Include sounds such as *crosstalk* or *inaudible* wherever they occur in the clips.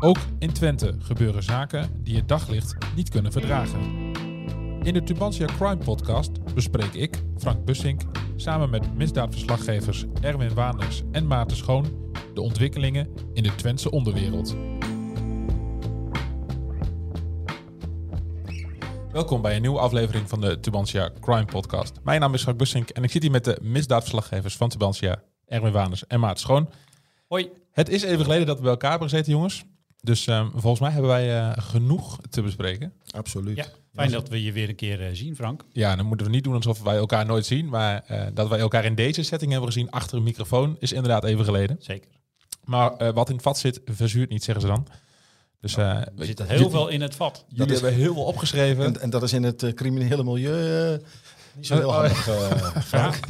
Ook in Twente gebeuren zaken die het daglicht niet kunnen verdragen. In de Tubantia Crime Podcast bespreek ik, Frank Bussink, samen met misdaadverslaggevers Erwin Waanders en Maarten Schoon de ontwikkelingen in de Twentse onderwereld. Welkom bij een nieuwe aflevering van de Tubantia Crime Podcast. Mijn naam is Frank Bussink en ik zit hier met de misdaadverslaggevers van Tubantia, Erwin Waanders en Maarten Schoon. Hoi. Het is even geleden dat we bij elkaar hebben gezeten, jongens. Dus ehm, volgens mij hebben wij eh, genoeg te bespreken. Absoluut. Ja, fijn dat we je weer een keer eh, zien, Frank. Ja, dan moeten we niet doen alsof wij elkaar nooit zien. Maar eh, dat wij elkaar in deze setting hebben gezien achter een microfoon is inderdaad even geleden. Zeker. Maar eh, wat in het vat zit, verzuurt niet, zeggen ze dan. Dus eh, Er zit heel veel in het vat. Jullie is- hebben heel veel opgeschreven. En, en dat is in het eh, criminele milieu niet zo heel Oh, handig. eh, Frank. *laughs*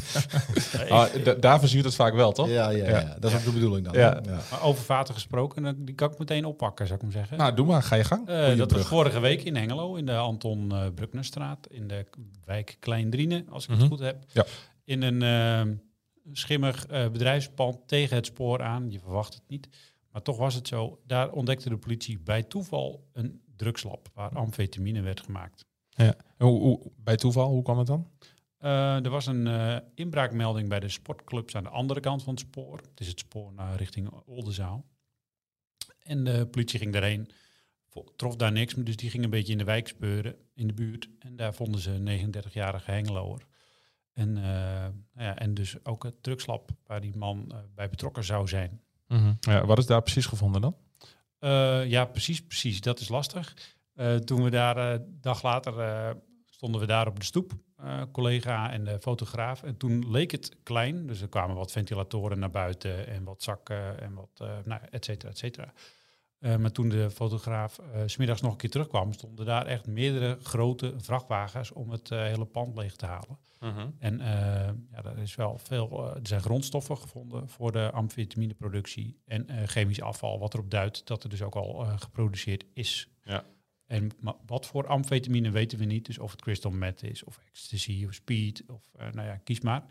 Ah, da- daar verzuurt het vaak wel, toch? ja, ja, ja, Ja. dat is ook de bedoeling dan. Ja. Ja. Maar over vaten gesproken, eh, die kan ik meteen oppakken, zou ik maar zeggen. Nou, doe maar. Ga je gang. Eh, dat was vorige week in Hengelo, in de Anton eh Brucknerstraat, in de wijk Kleindriene, als ik Mhm. het goed heb. Ja. In een schimmig eh, bedrijfspand tegen het spoor aan. Je verwacht het niet. Maar toch was het zo. Daar ontdekte de politie bij toeval een drugslab waar amfetamine werd gemaakt. Hoe, hoe, bij toeval, hoe kwam het dan? Eh, er was een eh, inbraakmelding bij de sportclubs aan de andere kant van het spoor. Het is het spoor naar richting Oldenzaal. En de politie ging daarheen, trof daar niks, dus die ging een beetje in de wijk speuren, in de buurt. En daar vonden ze een 39-jarige Hengeloer. En, eh, nou ja, en dus ook het drugslab waar die man bij betrokken zou zijn. ja, wat is daar precies gevonden dan? Ja, precies, precies. Dat is lastig. Eh, toen we daar, eh, een dag later, eh, stonden we daar op de stoep, eh, collega en de fotograaf. En toen leek het klein, dus er kwamen wat ventilatoren naar buiten en wat zakken en wat, eh nou, et cetera, et cetera. Eh, maar toen de fotograaf eh, s smiddags nog een keer terugkwam, stonden daar echt meerdere grote vrachtwagens om het eh, hele pand leeg te halen. En eh, ja, er is wel veel. eh, er zijn grondstoffen gevonden voor de amfetamineproductie en eh, chemisch afval, wat erop duidt dat er dus ook al eh, geproduceerd is. Ja. En wat voor amfetamine weten we niet. Dus of het crystal meth is, of ecstasy, of speed, of eh, nou ja, kies maar.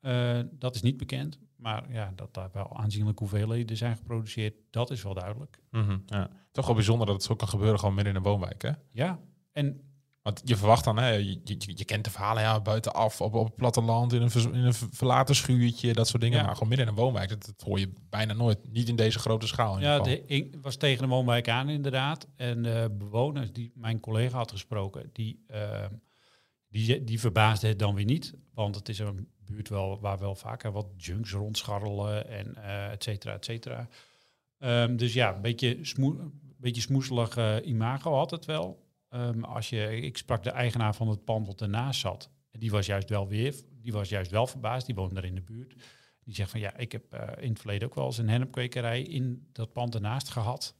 Eh, dat is niet bekend. Maar ja, dat daar wel aanzienlijke hoeveelheden zijn geproduceerd, dat is wel duidelijk. Mhm, ja. Toch wel bijzonder dat het zo kan gebeuren gewoon midden in een woonwijk, hè? Ja, en Want je verwacht dan, hè, je, je, je kent de verhalen, ja, buitenaf, op, op het platteland, in een, in een ver- verlaten schuurtje, dat soort dingen. Ja. Maar gewoon midden in een woonwijk, dat, dat hoor je bijna nooit. Niet in deze grote schaal in Ja, geval. hing- was tegen de woonwijk aan inderdaad. En de bewoners die mijn collega had gesproken, die, eh, die, die verbaasde het dan weer niet. Want het is een buurt wel, waar wel vaker wat junks rondscharrelen en eh et cetera, et cetera. Ehm, dus ja, een beetje, smoe, beetje smoeselig eh, imago had het wel. Ehm, als je, ik sprak de eigenaar van het pand wat ernaast zat. En die was juist wel weer, die was juist wel verbaasd. Die woonde daar in de buurt. Die zegt van ja, ik heb eh, in het verleden ook wel eens een hennepkwekerij in dat pand ernaast gehad.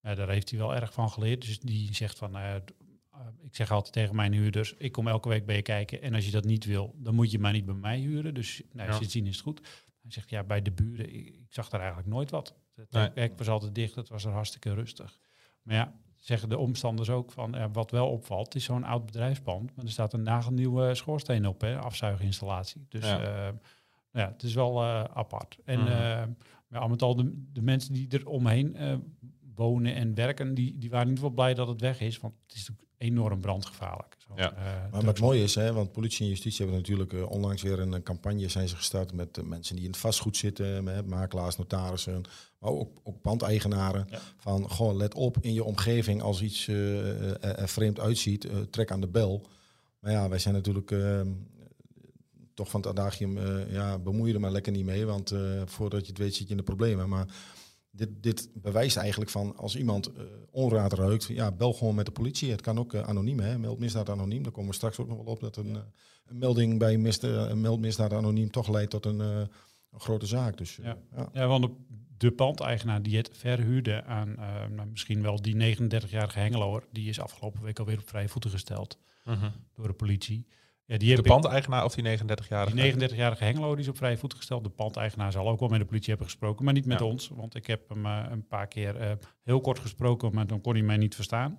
Ja, daar heeft hij wel erg van geleerd. Dus die zegt van, d- eh, ik zeg altijd tegen mijn huurders, ik kom elke week bij je kijken. En als je dat niet wil, dan moet je maar niet bij mij huren. Dus nou, Ja. zien is het goed. Hij zegt, ja, bij de buren, ik, ik zag daar eigenlijk nooit wat. Het Nee. werk was altijd dicht, het was er hartstikke rustig. Maar ja, zeggen de omstanders ook van, eh, wat wel opvalt, het is zo'n oud bedrijfspand. Maar er staat een nagelnieuwe schoorsteen op, hè, afzuiginstallatie. Dus Ja. ja, ja het is wel eh, apart. En eh, maar al met al de, de mensen die er omheen eh, wonen en werken, die, die waren ieder geval blij dat het weg is. Want het is natuurlijk enorm brandgevaarlijk. Zo, Ja. eh, Maar wat mooi is, hè, want politie en justitie hebben natuurlijk eh, onlangs weer een eh, campagne zijn ze gestart met mensen die in het vastgoed zitten, met makelaars, notarissen, maar ook, ook pandeigenaren. Ja. Van gewoon let op in je omgeving als iets er vreemd uitziet, trek aan de bel. Maar ja, wij zijn natuurlijk eh, toch van het adagium, eh, ja, bemoei je er maar lekker niet mee, want eh, voordat je het weet zit je in de problemen. Maar dit, dit bewijst eigenlijk van als iemand eh, onraad ruikt, ja, bel gewoon met de politie. Het kan ook eh, anoniem, hè? meld misdaad anoniem. Daar komen we straks ook nog wel op dat een, eh, een melding bij een meldmisdaad anoniem toch leidt tot een, eh, een grote zaak. Dus, Ja. ja. Ja, want de de pandeigenaar die het verhuurde aan eh, nou, misschien wel die 39-jarige Hengeloer, die is afgelopen week alweer op vrije voeten gesteld door de politie. Ja, die De pandeigenaar of die 39-jarige? die 39-jarige Hengelo die is op vrije voeten gesteld. De pandeigenaar zal ook wel met de politie hebben gesproken, maar niet met Ja. ons. Want ik heb hem eh, een paar keer eh, heel kort gesproken, maar dan kon hij mij niet verstaan.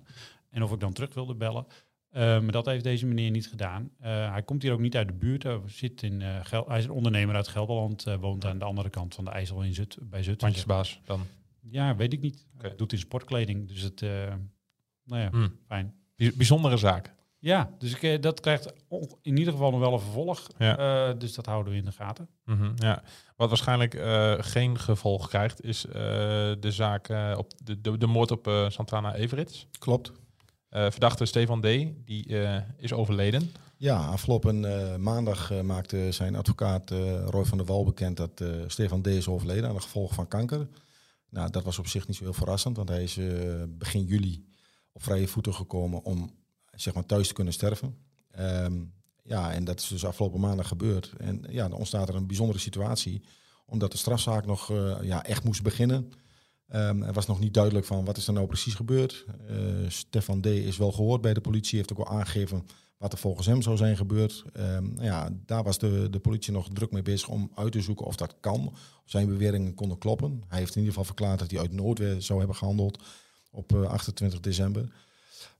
En of ik dan terug wilde bellen. Eh, maar dat heeft deze meneer niet gedaan. Hij komt hier ook niet uit de buurt. Hij, zit in, Gel- hij is een ondernemer uit Gelderland. woont aan de andere kant van de IJssel in Zut, bij Zutphen. Pandjesbaas dan. Ja, weet ik niet. Oké. Hij doet in sportkleding. Dus het, nou ja, Hm. fijn. Bij- Bijzondere zaak. Ja, dus ik, eh, dat krijgt in ieder geval nog wel een vervolg. Ja. Eh, dus dat houden we in de gaten. Mhm, ja. Wat waarschijnlijk eh, geen gevolg krijgt, is eh, de zaak op de, de, de moord op eh, Santana Everits. Klopt. Eh, verdachte Stefan D. die eh, is overleden. Ja, afgelopen eh, maandag maakte zijn advocaat eh, Roy van der Wal bekend dat eh, Stefan D. is overleden aan de gevolgen van kanker. Nou, dat was op zich niet zo heel verrassend, want hij is begin juli op vrije voeten gekomen om zeg maar, thuis te kunnen sterven. Ehm, ja, en dat is dus afgelopen maandag gebeurd. En ja, dan ontstaat er een bijzondere situatie, omdat de strafzaak nog eh, ja, echt moest beginnen. Ehm, er was nog niet duidelijk van wat is er nou precies gebeurd. Eh, Stefan D. is wel gehoord bij de politie, heeft ook wel aangegeven wat er volgens hem zou zijn gebeurd. Ehm, ja, daar was de, de politie nog druk mee bezig om uit te zoeken of dat kan. Of zijn beweringen konden kloppen. Hij heeft in ieder geval verklaard dat hij uit noodweer zou hebben gehandeld op eh, 28 december.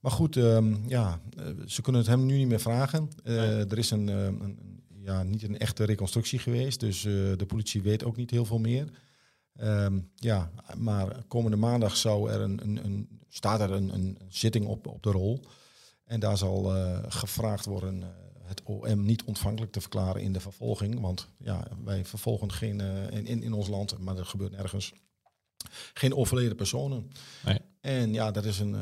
Maar goed, ehm, ja, eh, ze kunnen het hem nu niet meer vragen. Eh, Er is een, eh, een, een- ja, niet een echte reconstructie geweest, dus eh, de politie weet ook niet heel veel meer. Ehm, ja, maar komende maandag zou er een, een, een, staat er een, een zitting op, op de rol. En daar zal gevraagd worden het OM niet ontvankelijk te verklaren in de vervolging. Want ja, wij vervolgen geen, in, in, in ons land, maar dat gebeurt nergens, geen overleden personen. Nee. En ja, dat is een-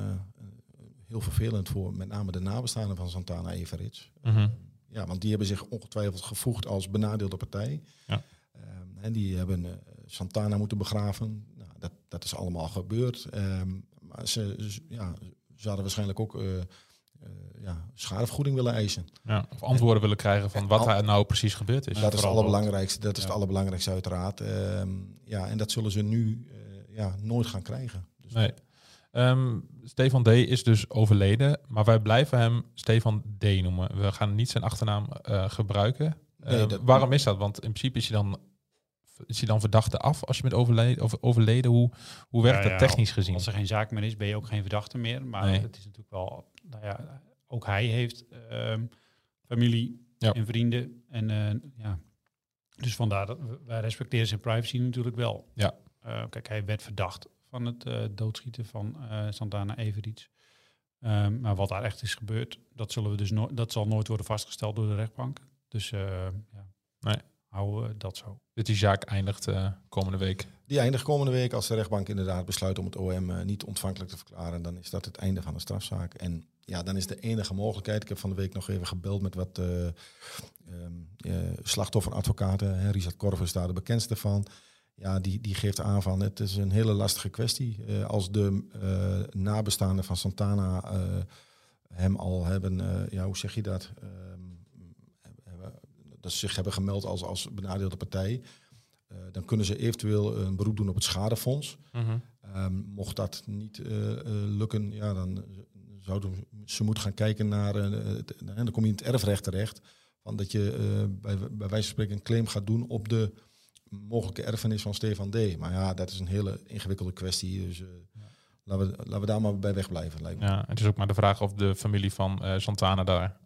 heel vervelend voor met name de nabestaanden van Santana Everits. Mhm. Ja, want die hebben zich ongetwijfeld gevoegd als benadeelde partij. Ja. Ehm, en die hebben eh, Santana moeten begraven. Nou, dat, dat is allemaal gebeurd. Ehm, maar ze, ja, ze hadden waarschijnlijk ook eh, ja, schadevergoeding willen eisen. Ja, of antwoorden willen krijgen van wat daar nou precies gebeurd is. dat is het allerbelangrijkste. Dat is het allerbelangrijkste uiteraard. Ehm, ja, en dat zullen ze nu ja, nooit gaan krijgen. Dus Nee. Ehm, Stefan D. is dus overleden, maar wij blijven hem Stefan D. noemen. We gaan niet zijn achternaam eh, gebruiken. Nee, Eh, dat- waarom is dat? Want in principe is hij dan, is hij dan verdachte af als je bent overleden. Of overleden. Hoe, hoe werkt Ja, dat ja, technisch gezien? Als er geen zaak meer is, ben je ook geen verdachte meer. Maar Nee. het is natuurlijk wel, nou ja, ook hij heeft ehm, familie Ja. en vrienden. En eh, ja, dus vandaar dat wij respecteren zijn privacy natuurlijk wel. Ja. Eh, kijk, hij werd verdacht van het eh, doodschieten van eh, Santana Everits. Ehm, maar wat daar echt is gebeurd, dat, zullen we dus nooit, dat zal nooit worden vastgesteld door de rechtbank. Dus eh, ja, Nee. houden we dat zo. Dat die zaak eindigt eh, komende week. Die eindigt komende week als de rechtbank inderdaad besluit om het OM niet ontvankelijk te verklaren. Dan is dat het einde van de strafzaak. En ja, dan is de enige mogelijkheid. Ik heb van de week nog even gebeld met wat eh, ehm, eh, slachtofferadvocaten. Hè. Richard Korf is daar de bekendste van. Ja, die, die geeft aan van het is een hele lastige kwestie. Eh, als de eh, nabestaanden van Santana eh, hem al hebben, ja, hoe zeg je dat? Ehm, hebben- dat ze zich hebben gemeld als, als benadeelde partij. Dan kunnen ze eventueel een beroep doen op het schadefonds. Ehm, mocht dat niet lukken, ja, dan zouden ze moeten gaan kijken naar. het- en dan kom je in het erfrecht terecht. Van dat je bij, bij wijze van spreken een claim gaat doen op de mogelijke erfenis van Stefan D. Maar ja, dat is een hele ingewikkelde kwestie. Dus eh, laten, we, laten we daar maar bij wegblijven. Lijkt me. Ja, het is ook maar de vraag of de familie van eh, Santana daar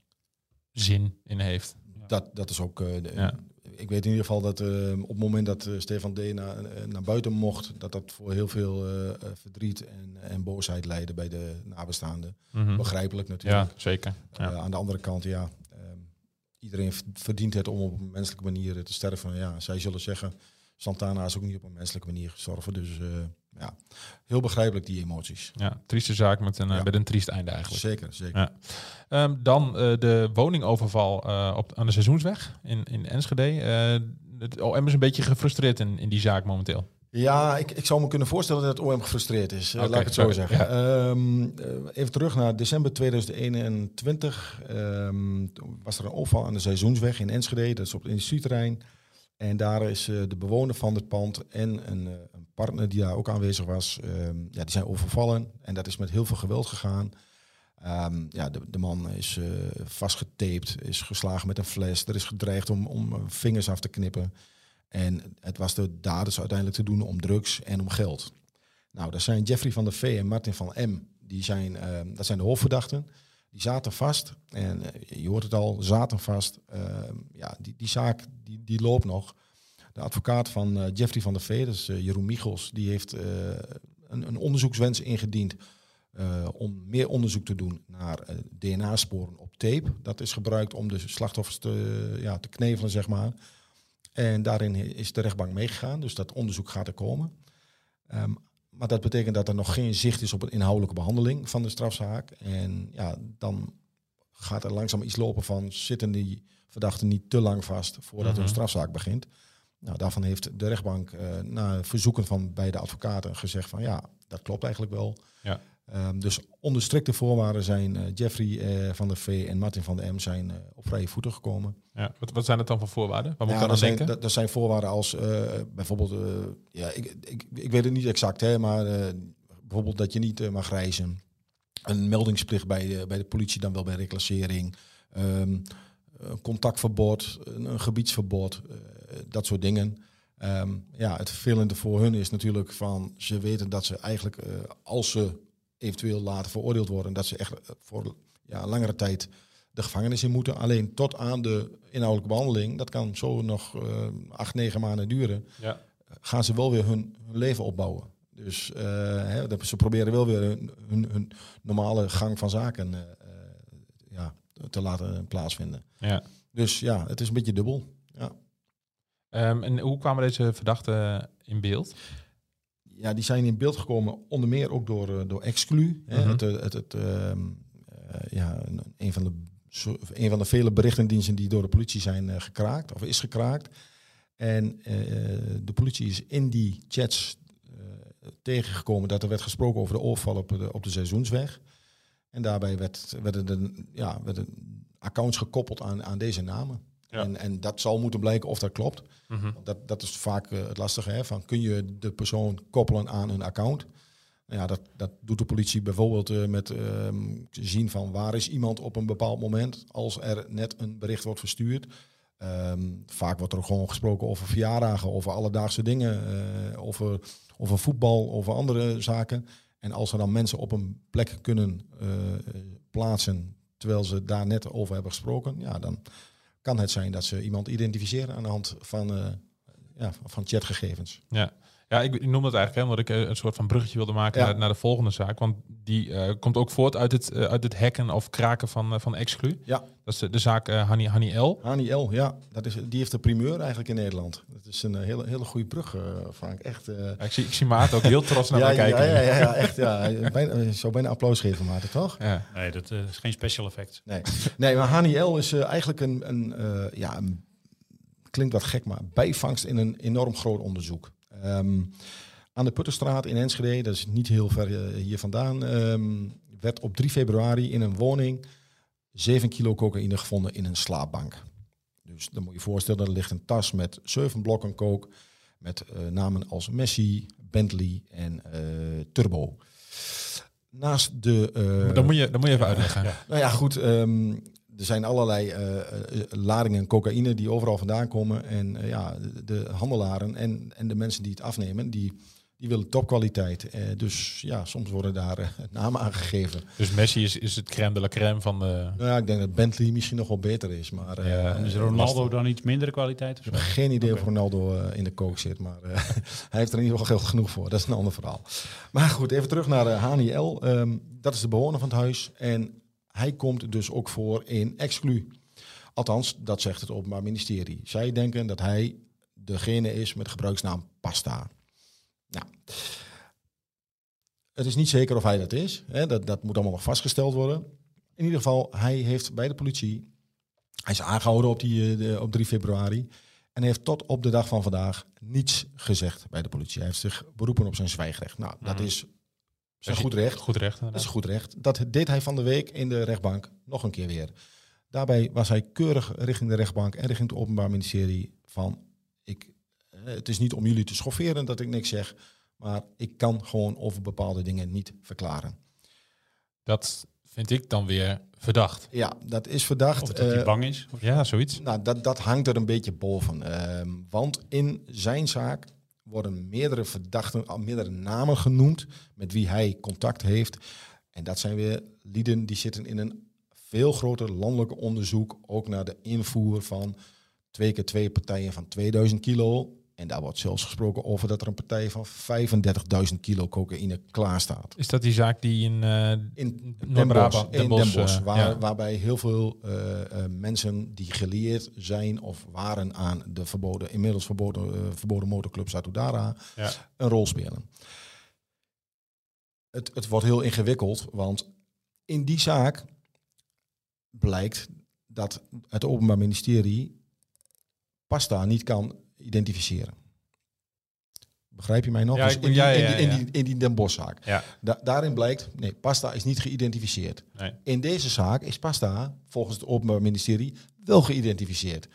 zin in heeft. Dat, dat is ook. eh, de- Ja. Ik weet in ieder geval dat eh, op het moment dat Stefan D. Naar, naar buiten mocht, dat dat voor heel veel verdriet en, en boosheid leidde bij de nabestaanden. Mhm. Begrijpelijk natuurlijk. Ja, zeker. Ja. Aan de andere kant, ja, iedereen verdient het om op een menselijke manier te sterven. Ja, zij zullen zeggen, Santana is ook niet op een menselijke manier gestorven. Dus eh, ja, heel begrijpelijk die emoties. ja, trieste zaak met een, eh, Ja. met een triest einde eigenlijk. Zeker, zeker. Ja. Ehm, dan eh, de woningoverval eh, op, aan de Seizoensweg in, in Enschede. Eh, het OM is een beetje gefrustreerd in, in die zaak momenteel. Ja, ik, ik zou me kunnen voorstellen dat het OM gefrustreerd is. eh, laat ik het zo zeggen. Ja. Ehm, eh, even terug naar december 2021. Ehm, toen was er een overval aan de Seizoensweg in Enschede. Dat is op het industrieterrein. En daar is eh, de bewoner van het pand en een, een partner die daar ook aanwezig was, ehm, ja, die zijn overvallen. En dat is met heel veel geweld gegaan. Ehm, ja, de, de man is uh, vastgetaped, is geslagen met een fles. Er is gedreigd om, om vingers af te knippen. En het was de daders uiteindelijk te doen om drugs en om geld. Nou, dat zijn Jeffrey van der V en Martin van M. Die zijn, ehm, dat zijn de hoofdverdachten. Die zaten vast. En eh, je hoort het al, zaten vast. Ehm, ja, die, die zaak die, die loopt nog. De advocaat van uh, Jeffrey van der V, dat is Jeroen Michels, die heeft een, een onderzoekswens ingediend om meer onderzoek te doen naar DNA-sporen op tape. Dat is gebruikt om de slachtoffers te, ja, te knevelen, zeg maar. En daarin is de rechtbank meegegaan, dus dat onderzoek gaat er komen. Um, maar dat betekent dat er nog geen zicht is op een inhoudelijke behandeling van de strafzaak. En ja, dan gaat er langzaam iets lopen van zitten die verdachten niet te lang vast voordat mm -hmm. een strafzaak begint. Nou, daarvan heeft de rechtbank uh, na verzoeken van beide advocaten gezegd van ja, dat klopt eigenlijk wel. Ja. Um, dus onder strikte voorwaarden zijn uh, Jeffrey uh, van der V en Martin van der M zijn uh, op vrije voeten gekomen. Ja, wat, wat zijn het dan voor voorwaarden? Wat moet ja, zijn, denken? Dat, dat zijn voorwaarden als bijvoorbeeld, ja, ik, ik, ik weet het niet exact, hè, maar bijvoorbeeld dat je niet mag reizen. Een meldingsplicht bij de, bij de politie, dan wel bij reclassering. Um, een contactverbod, een, een gebiedsverbod, dat soort dingen. Um, ja, het vervelende voor hun is natuurlijk van ze weten dat ze eigenlijk als ze eventueel later veroordeeld worden, dat ze echt voor ja, langere tijd de gevangenis in moeten. Alleen tot aan de inhoudelijke behandeling, dat kan zo nog uh, acht, negen maanden duren, ja. gaan ze wel weer hun, hun leven opbouwen. Dus uh, hè, ze proberen wel weer hun, hun, hun normale gang van zaken uh, ja, te laten plaatsvinden. Ja. Dus ja, het is een beetje dubbel. Ja. Um, en hoe kwamen deze verdachten in beeld? Ja, die zijn in beeld gekomen onder meer ook door, uh, door Exclu. Mhm. het, uh, het, het, uh, ja, een, van de, een van de vele berichtendiensten die door de politie zijn gekraakt, of is gekraakt. En de politie is in die chats tegengekomen dat er werd gesproken over de overval op de, op de seizoensweg. En daarbij werd, werden, de, ja, werden accounts gekoppeld aan, aan deze namen. Ja. En, en dat zal moeten blijken of dat klopt. Mhm. Dat, dat is vaak uh, het lastige. Hè? Van, kun je de persoon koppelen aan een account? Ja, dat, dat doet de politie bijvoorbeeld uh, met uh, zien van waar is iemand op een bepaald moment als er net een bericht wordt verstuurd. Um, vaak wordt er gewoon gesproken over verjaardagen, over alledaagse dingen, uh, over, over voetbal, over andere zaken. En als er dan mensen op een plek kunnen plaatsen terwijl ze daar net over hebben gesproken, ja, dan kan het zijn dat ze iemand identificeren aan de hand van, uh, ja, van chatgegevens. Ja. Ja, ik, ik noem dat eigenlijk hè, omdat ik uh, een soort van bruggetje wilde maken ja. naar, naar, de volgende zaak. Want die uh, komt ook voort uit het, uh, uit het hacken of kraken van, van Exclu. Ja. Dat is de, de zaak Hani, Hani L. Hani L, ja. Dat is, die heeft de primeur eigenlijk in Nederland. Dat is een hele, hele goede brug, Frank. Echt, ja, ik, zie, ik zie Maarten ook heel trots naar *laughs* ja, mij kijken. Ja, ja, ja, echt. Ja. bijna, zou bijna applaus geven, Maarten, toch? Ja. Nee, dat is geen special effect. Nee, nee maar Hani L is eigenlijk een, een ja, een, klinkt wat gek, maar bijvangst in een enorm groot onderzoek. Um, aan de Putterstraat in Enschede, dat is niet heel ver uh, hier vandaan, um, werd op 3 februari in een woning 7 kilo cocaïne gevonden in een slaapbank. Dus dan moet je je voorstellen, er ligt een tas met 7 blokken kook met uh, namen als Messi, Bentley en uh, Turbo. Naast de... Dan, moet je, dan moet je even uitleggen. Ja. Nou ja, goed. Um, er zijn allerlei uh, ladingen cocaïne die overal vandaan komen. En uh, ja, de, de, handelaren en, en de mensen die het afnemen, die, die willen topkwaliteit. Uh, dus ja, soms worden daar *laughs* namen aangegeven. Dus Messi is, is het crème de la crème van de... Nou ja, ik denk dat Bentley misschien nog wel beter is. Maar, ja, is Ronaldo lastig. dan iets mindere kwaliteit? Of ik heb geen idee okay. of Ronaldo in de kook zit. Maar *laughs* hij heeft er in ieder geval geld genoeg voor. Dat is een ander verhaal. Maar goed, even terug naar Hani L. Um, dat is de bewoner van het huis. En hij komt dus ook voor in exclu. Althans, dat zegt het Openbaar Ministerie. Zij denken dat hij degene is met gebruiksnaam Pasta. Nou, het is niet zeker of hij dat is. Hè. Dat, dat moet allemaal nog vastgesteld worden. In ieder geval, hij heeft bij de politie... Hij is aangehouden op, die, de, op 3 februari. En heeft tot op de dag van vandaag niets gezegd bij de politie. Hij heeft zich beroepen op zijn zwijgrecht. Nou, dat is zijn goed recht. Goed recht. Dat is goed recht. Dat deed hij van de week in de rechtbank nog een keer weer. Daarbij was hij keurig richting de rechtbank en richting het Openbaar Ministerie van... Ik, het is niet om jullie te schofferen dat ik niks zeg, Maar ik kan gewoon over bepaalde dingen niet verklaren. Dat vind ik dan weer verdacht. Ja, dat is verdacht. Of dat hij Eh, bang is. Of Ja, zoiets. Nou, dat, dat hangt er een beetje boven. Ehm, want in zijn zaak worden meerdere verdachten, meerdere namen genoemd met wie hij contact heeft. En dat zijn weer lieden die zitten in een veel groter landelijk onderzoek, ook naar de invoer van twee keer twee partijen van 2000 kilo. En daar wordt zelfs gesproken over dat er een partij van 35.000 kilo cocaïne klaar staat. Is dat die zaak die in, eh In Den Bosch, in Den Bosch eh, waar, ja. waarbij heel veel eh, mensen die geleerd zijn of waren aan de verboden, inmiddels verboden, verboden motorclub Satudara Ja. een rol spelen. Het, het wordt heel ingewikkeld, want in die zaak blijkt dat het Openbaar Ministerie pasta niet kan identificeren. Begrijp je mij nog? Ja, Dus in, die, ja, in, die, in, die, in die Den Bosch-zaak. Ja. Da- daarin blijkt, nee, pasta is niet geïdentificeerd. Nee. In deze zaak is pasta volgens het Openbaar Ministerie wel geïdentificeerd.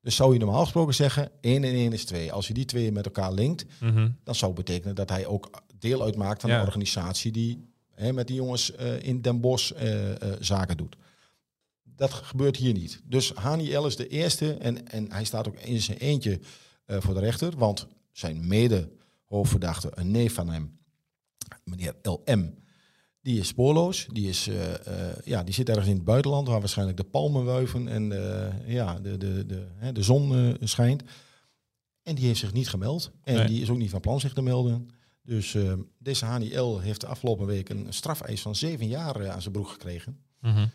Dus zou je normaal gesproken zeggen, 1 en 1 is 2. Als je die twee met elkaar linkt, Mhm. dan zou betekenen dat hij ook deel uitmaakt van de organisatie die hè, met die jongens eh, in Den Bosch eh, eh, zaken doet. Dat gebeurt hier niet. Dus Hani L is de eerste en, en hij staat ook in zijn eentje voor de rechter, want zijn mede-hoofdverdachte, een neef van hem, meneer LM, die is spoorloos. Die, is, eh, eh, ja, die zit ergens in het buitenland waar waarschijnlijk de palmen wuiven en eh, ja, de, de, de, hè, de zon eh, schijnt. En die heeft zich niet gemeld. En Nee. die is ook niet van plan zich te melden. Dus eh, deze Hani L heeft de afgelopen week een strafeis van zeven jaar eh, aan zijn broek gekregen. Mhm.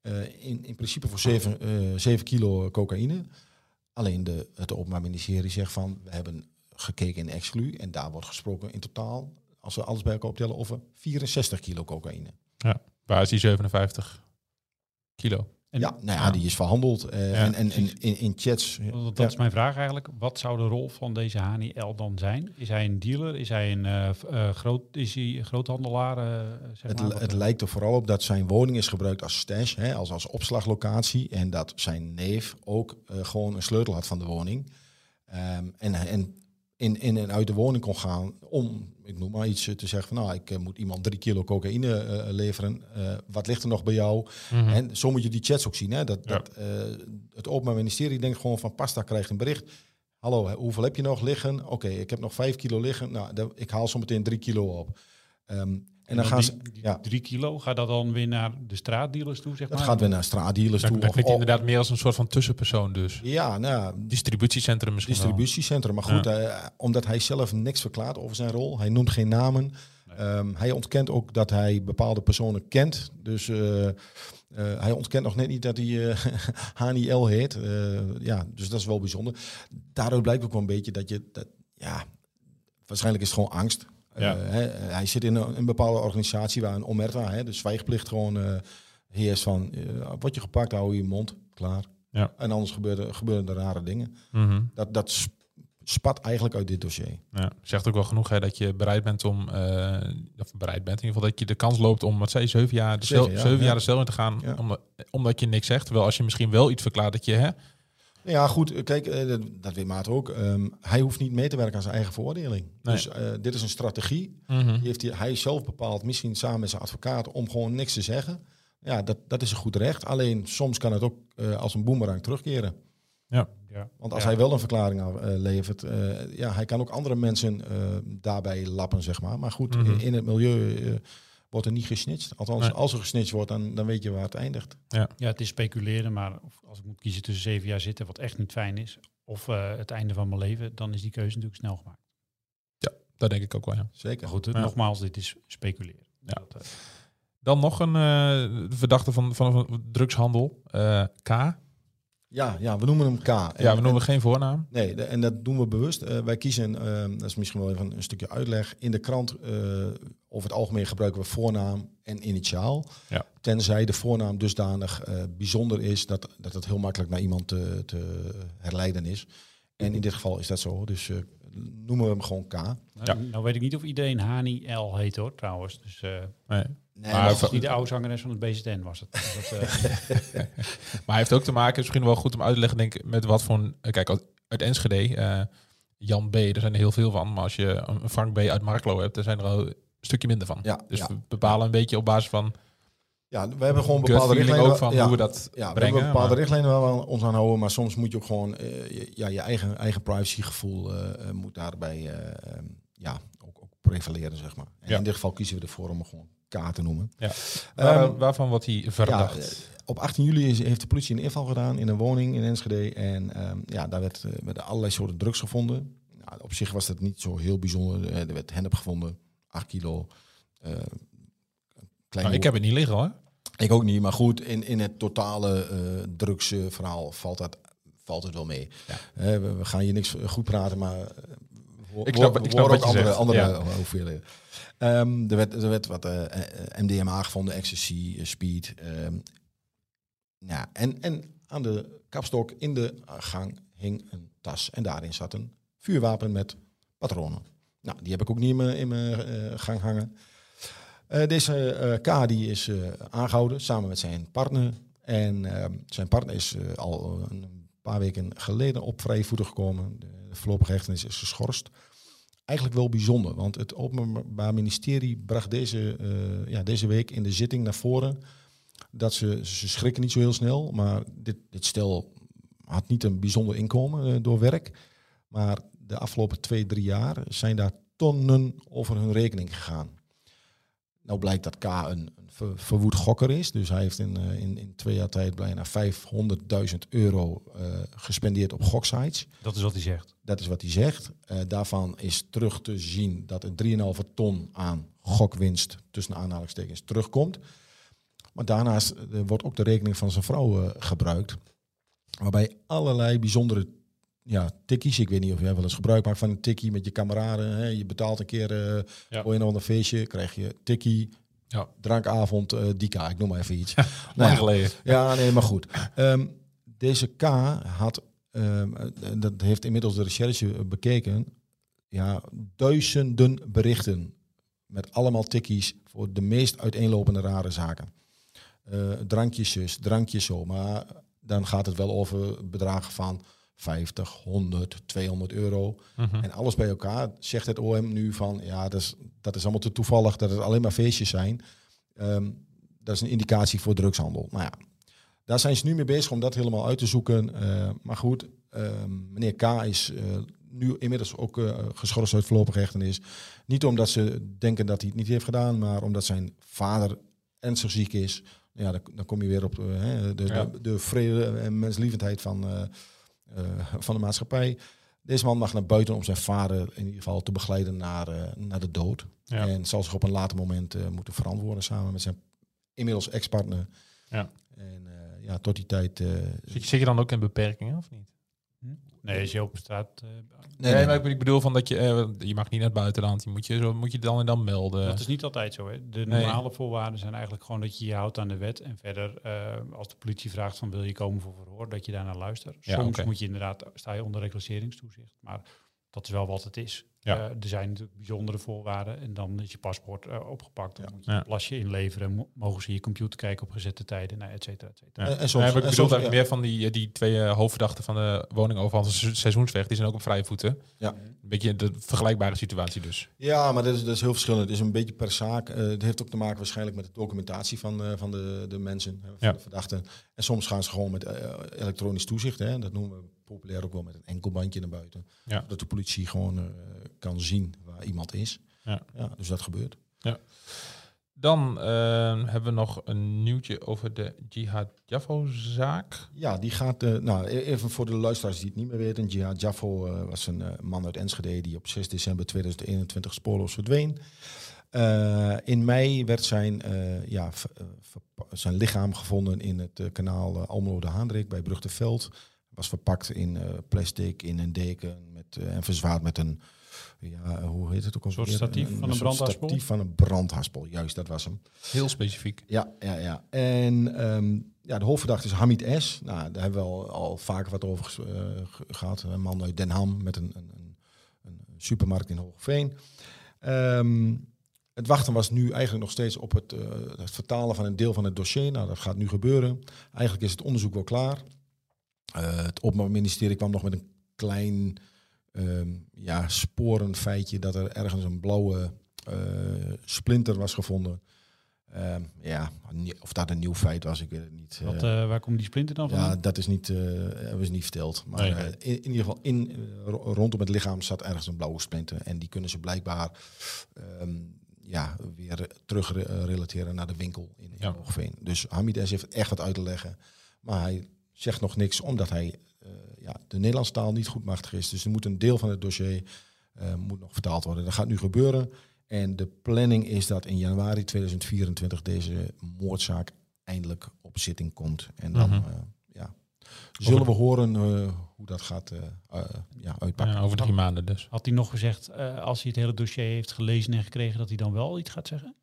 Eh, in, in principe voor zeven, eh, zeven kilo cocaïne. Alleen de, het Openbaar Ministerie zegt van, we hebben gekeken in exclu. En daar wordt gesproken in totaal, als we alles bij elkaar optellen, over 64 kilo cocaïne. Waar is die 57 kilo? En- ja, nou ja, ja. die is verhandeld. eh, Ja, en en, in, in chats. Dat is mijn vraag eigenlijk. Wat zou de rol van deze Hani L dan zijn? Is hij een dealer? Is hij een eh, eh, groot, is hij groothandelaar? zeg Het, maar? Het lijkt er vooral op dat zijn woning is gebruikt als stash, hè, als, als opslaglocatie. En dat zijn neef ook gewoon een sleutel had van de woning. Ehm, en en in, in en uit de woning kon gaan om, ik noem maar iets, eh, te zeggen van nou, ik eh, moet iemand drie kilo cocaïne eh, leveren. Wat ligt er nog bij jou? Mhm. En zo moet je die chats ook zien. Hè? Dat, Ja. dat, het Openbaar Ministerie denkt gewoon van Pasta krijgt een bericht. Hallo, hoeveel heb je nog liggen? Oké, ik heb nog vijf kilo liggen. Nou, dan, ik haal zo meteen drie kilo op. Ehm, en dan gaan ze, die ja, drie kilo, gaat dat dan weer naar de straatdealers toe, zeg dat maar? gaat weer naar straatdealers Dan, toe. dan klinkt of- inderdaad meer als een soort van tussenpersoon dus. ja, nou Distributiecentrum misschien distributiecentrum. Maar goed, eh, omdat hij zelf niks verklaart over zijn rol. Hij noemt geen namen. Ehm, hij ontkent ook dat hij bepaalde personen kent. Dus eh, eh, hij ontkent nog net niet dat hij eh *laughs* Hani L heet. Eh, ja, dus dat is wel bijzonder. Daaruit blijkt ook wel een beetje dat je... Dat, ja, waarschijnlijk is het gewoon angst. Ja. Eh, hè, hij zit in een, een bepaalde organisatie waar een omerta, hè, de zwijgplicht gewoon eh heerst van... eh word je gepakt, hou je mond, klaar. Ja. En anders gebeuren, gebeuren er rare dingen. Mhm. Dat, dat sp- spat eigenlijk uit dit dossier. Ja, zegt ook wel genoeg hè, dat je bereid bent om, eh, of bereid bent in ieder geval dat je de kans loopt om, wat zei je, zeven jaar de cel, Zeven zeven jaar, jaar, ja. de cel in te gaan, Ja. omdat, omdat je niks zegt. Terwijl als je misschien wel iets verklaart dat je, hè, Ja, goed. eh, Kijk, eh, dat, weet Maat ook. Ehm, hij hoeft niet mee te werken aan zijn eigen veroordeling. Nee. Dus eh, dit is een strategie. Mhm. Die heeft hij, hij zelf bepaald, misschien samen met zijn advocaat, om gewoon niks te zeggen. Ja, dat, dat is een goed recht. Alleen soms kan het ook eh, als een boemerang terugkeren. Ja. Want als Ja. hij wel een verklaring af- eh, levert, ja, hij kan ook andere mensen eh, daarbij lappen, zeg maar. Maar goed, Mhm. in, in het milieu eh, wordt er niet gesnitcht. Althans, Nee. als er gesnitcht wordt, dan, dan weet je waar het eindigt. ja, het is speculeren, maar of- als ik moet kiezen tussen zeven jaar zitten, wat echt niet fijn is, of eh, het einde van mijn leven, dan is die keuze natuurlijk snel gemaakt. dat denk ik ook wel, ja. Zeker. Maar goed, Ja. nogmaals, dit is speculeren. Ja. Dat, eh, Dan nog een eh, verdachte van, van, van drugshandel, eh, K. Ja, ja, we noemen hem K. Ja, we noemen geen voornaam. Nee, de- en dat doen we bewust. Eh, wij kiezen, eh, dat is misschien wel even een stukje uitleg. In de krant, eh, over het algemeen gebruiken we voornaam en initiaal. Ja. Tenzij de voornaam dusdanig bijzonder is dat, dat het heel makkelijk naar iemand te, te herleiden is. En in dit geval is dat zo. Dus noemen we hem gewoon K. nou, Ja. nou weet ik niet of iedereen Hani L heet hoor, trouwens. Dus eh Nee. Nee, Maar als niet de oude zangeres van het BZN was het. Dat, eh, *laughs* *laughs* Maar hij heeft ook te maken, is misschien wel goed om uit te leggen, denk ik, met wat voor een... eh, Kijk, uit Enschede, eh, Jan B. Er zijn er heel veel van. Maar als je een Frank B. uit Marklo hebt, dan zijn er al een stukje minder van. Ja, dus ja. we bepalen een beetje op basis van Ja, we hebben gewoon bepaalde richtlijnen. ook van ja, hoe we dat ja, we hebben bepaalde maar- richtlijnen waar we ons aan houden, maar soms moet je ook gewoon eh, je, ja, je eigen, eigen privacygevoel eh, eh, moet daarbij eh, ehm, ja, ook, ook prevaleren, zeg maar. En Ja. in dit geval kiezen we ervoor om gewoon K te noemen. Ja. Ehm, Waar- waarvan wordt hij ja, verdacht? eh, op 18 juli is, heeft de politie een inval gedaan in een woning in Enschede. En ehm, ja, daar werd, werden allerlei soorten drugs gevonden. Nou, op zich was dat niet zo heel bijzonder. Er werd hennep gevonden, 8 kilo. klein Nou, ik heb het niet liggen hoor. Ik ook niet, maar goed, in, in het totale eh drugsverhaal valt, dat, valt het wel mee. Ja. Eh, we, we gaan hier niks goed praten, maar eh, Ik snap- ik snap ook je andere, zegt, andere ja. hoeveelheden. Ehm, er, werd, er werd wat MDMA gevonden, ecstasy, speed. ehm. ja, en, en aan de kapstok in de gang hing een tas. En daarin zat een vuurwapen met patronen. Nou, die heb ik ook niet in mijn, in mijn gang hangen. Eh, deze eh, K die is eh, aangehouden samen met zijn partner. En ehm, zijn partner is al een paar weken geleden op vrije voeten gekomen. De, voorlopige hechtenis is geschorst. Eigenlijk wel bijzonder, want het Openbaar Ministerie bracht deze, ja, deze week in de zitting naar voren dat ze, ze schrikken niet zo heel snel, maar dit, dit stel had niet een bijzonder inkomen door werk. Maar de afgelopen twee, drie jaar zijn daar tonnen over hun rekening gegaan. Nou blijkt dat K een, een ver- verwoed gokker is. Dus hij heeft in, eh, in, in twee jaar tijd bijna 500.000 euro eh, gespendeerd op goksites. Dat is wat hij zegt. Dat is wat hij zegt. Eh, daarvan is terug te zien dat er 3,5 ton aan gokwinst tussen aanhalingstekens terugkomt. Maar daarnaast wordt ook de rekening van zijn vrouw gebruikt. Waarbij allerlei bijzondere ja, tikkies, ik weet niet of jij wel eens gebruik maakt van een tikkie met je kameraden. Hè. Je betaalt een keer Ja. voor een ander feestje, krijg je tikkie, Ja. drankavond, eh Dika, ik noem maar even iets. *laughs* Nou geleden. ja, nee, maar goed. Ehm, deze K had, ehm, eh, dat heeft inmiddels de recherche bekeken, ja, duizenden berichten met allemaal tikkies voor de meest uiteenlopende rare zaken. Eh drankjes zus, drankjes zo, maar dan gaat het wel over bedragen van 50, 100, 200 euro. Mhm. En alles bij elkaar zegt het OM nu van, ja, dat is, dat is allemaal te toevallig, dat het alleen maar feestjes zijn. Ehm, dat is een indicatie voor drugshandel. Nou ja, daar zijn ze nu mee bezig om dat helemaal uit te zoeken. Eh, maar goed, ehm, meneer K. is eh, nu inmiddels ook eh, geschorst uit voorlopige hechtenis. Niet omdat ze denken dat hij het niet heeft gedaan, maar omdat zijn vader ernstig ziek is. Ja, dan, dan kom je weer op de, hè, de, Ja. de, de vrede en menslievendheid van, van de maatschappij. Deze man mag naar buiten om zijn vader in ieder geval te begeleiden naar, eh, naar de dood. Ja. En zal zich op een later moment eh, moeten verantwoorden samen met zijn inmiddels ex-partner. Ja. En eh, ja, tot die tijd... eh, Zit, je- zit je dan ook in beperkingen of niet? Nee, als je op straat... eh, nee, Nee, nee, maar ik- bedoel van dat je, eh, je mag niet naar het buitenland. Je moet je, zo, moet je dan en dan melden. Dat is niet altijd zo. Hè. De Nee. normale voorwaarden zijn eigenlijk gewoon dat je je houdt aan de wet. En verder, eh, als de politie vraagt van wil je komen voor verhoor, dat je daarnaar luistert. Ja, Soms moet je inderdaad, sta je onder reclasseringstoezicht. Maar dat is wel wat het is. Ja. Eh, er zijn natuurlijk bijzondere voorwaarden. En dan is je paspoort eh, opgepakt. Dan Ja. moet je een plasje inleveren. Mo- mogen ze je computer kijken op gezette tijden, nou, et cetera, et cetera. Ja. En- en soms- Nee, maar ik en soms- meer van die, eh, die twee hoofdverdachten van de woningoverval se- seizoensweg. Die zijn ook op vrije voeten. Ja. Een beetje de vergelijkbare situatie dus. Ja, maar dat is, dat is heel verschillend. Het is een beetje per zaak. Eh, het heeft ook te maken waarschijnlijk met de documentatie van, eh, van de, de mensen, van Ja. de verdachten. En soms gaan ze gewoon met elektronisch toezicht. Hè. Dat noemen we populair ook wel met een enkelbandje naar buiten. Ja. Dat de politie gewoon eh, kan zien waar iemand is. Ja. dus dat gebeurt. Dan eh, hebben we nog een nieuwtje over de Jihad Jaffo-zaak. Ja, die gaat. eh, nou, e- even voor de luisteraars die het niet meer weten. Jihad Jaffo eh, was een man uit Enschede die op 6 december 2021 spoorloos verdween. In mei werd zijn, ja, zijn lichaam gevonden in het kanaal Almelo de Haandrik bij Brugteveld. Was verpakt in eh, plastic, in een deken met, eh, en verzwaard met een, ja, hoe heet het ook al? soort statief van een soort brandhaspel? statief van een brandhaspel, juist, dat was hem. Heel specifiek. Ja, ja, ja. En ehm, ja, de hoofdverdachte is Hamid S. Nou, daar hebben we al, al vaker wat over eh, ge- gehad. Een man uit Den Ham met een, een, een, een supermarkt in Hoogveen. Ehm, het wachten was nu eigenlijk nog steeds op het, het vertalen van een deel van het dossier. Nou, dat gaat nu gebeuren. Eigenlijk is het onderzoek wel klaar. Eh, het Openbaar Ministerie kwam nog met een klein ehm, ja, sporenfeitje dat er ergens een blauwe eh, splinter was gevonden. Ehm, ja, of dat een nieuw feit was, ik weet het niet. Wat, Eh, waar komt die splinter dan vandaan? ja, dat is niet, hebben ze niet verteld. Maar Nee. in, in ieder geval, in, ro- rondom het lichaam zat ergens een blauwe splinter. En die kunnen ze blijkbaar ehm, ja, weer terug re- relateren naar de winkel in, in Ja. Hoogveen. Dus Hamid S. heeft echt wat uit te leggen. Maar hij zegt nog niks, omdat hij eh, ja, de Nederlandse taal niet goed machtig is. Dus er moet een deel van het dossier eh, moet nog vertaald worden. Dat gaat nu gebeuren. En de planning is dat in januari 2024 deze moordzaak eindelijk op zitting komt. En dan Mhm. eh, ja, zullen we horen eh, hoe dat gaat ja, uitpakken. Ja, over drie maanden dus. Had hij nog gezegd, eh, als hij het hele dossier heeft gelezen en gekregen, dat hij dan wel iets gaat zeggen?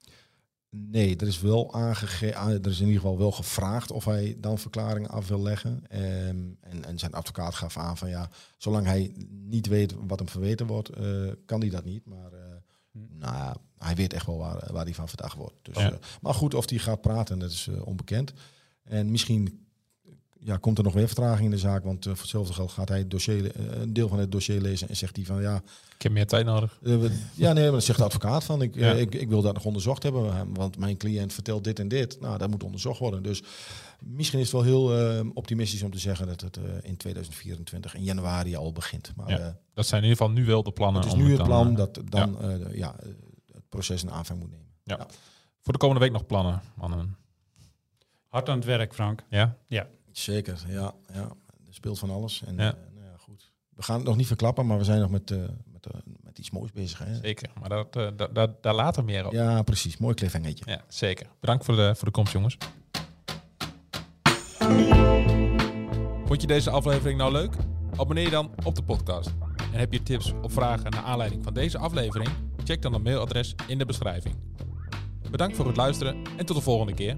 Nee, er is wel aangegeven, er is in ieder geval wel gevraagd of hij dan verklaringen af wil leggen. Ehm, en, en zijn advocaat gaf aan van ja, zolang hij niet weet wat hem verweten wordt, eh, kan hij dat niet. Maar eh, nou, ja, hij weet echt wel waar, waar hij van verdacht wordt. Dus, Ja. eh, maar goed, of hij gaat praten, dat is onbekend. En misschien ja, komt er nog weer vertraging in de zaak, want eh, voor hetzelfde geld gaat hij het dossier, eh, een deel van het dossier lezen en zegt hij van ja, Ik heb meer tijd nodig. eh, we- ja, nee, maar dan zegt de advocaat van ik, Ja. ik, ik wil dat nog onderzocht hebben, want mijn cliënt vertelt dit en dit. Nou, dat moet onderzocht worden. Dus misschien is het wel heel optimistisch om te zeggen dat het in 2024 in januari al begint. Maar Ja. eh, Dat zijn in ieder geval nu wel de plannen. het is om nu het plan dat dan eh, ja, eh, het proces een aanvang moet nemen. Voor de komende week nog plannen, mannen. Hard aan het werk, Frank. Ja? Zeker, ja, ja. Er speelt van alles. En Ja. eh, nou ja, goed. We gaan het nog niet verklappen, maar we zijn nog met, eh, met, eh, met iets moois bezig. Hè? Zeker. Maar dat, eh, da- da- daar later meer op. Ja, precies. Mooi cliffhangertje. Ja, zeker. Bedankt voor de, voor de komst, jongens. Vond je deze aflevering nou leuk? Abonneer je dan op de podcast. En heb je tips of vragen naar aanleiding van deze aflevering? Check dan het mailadres in de beschrijving. Bedankt voor het luisteren en tot de volgende keer.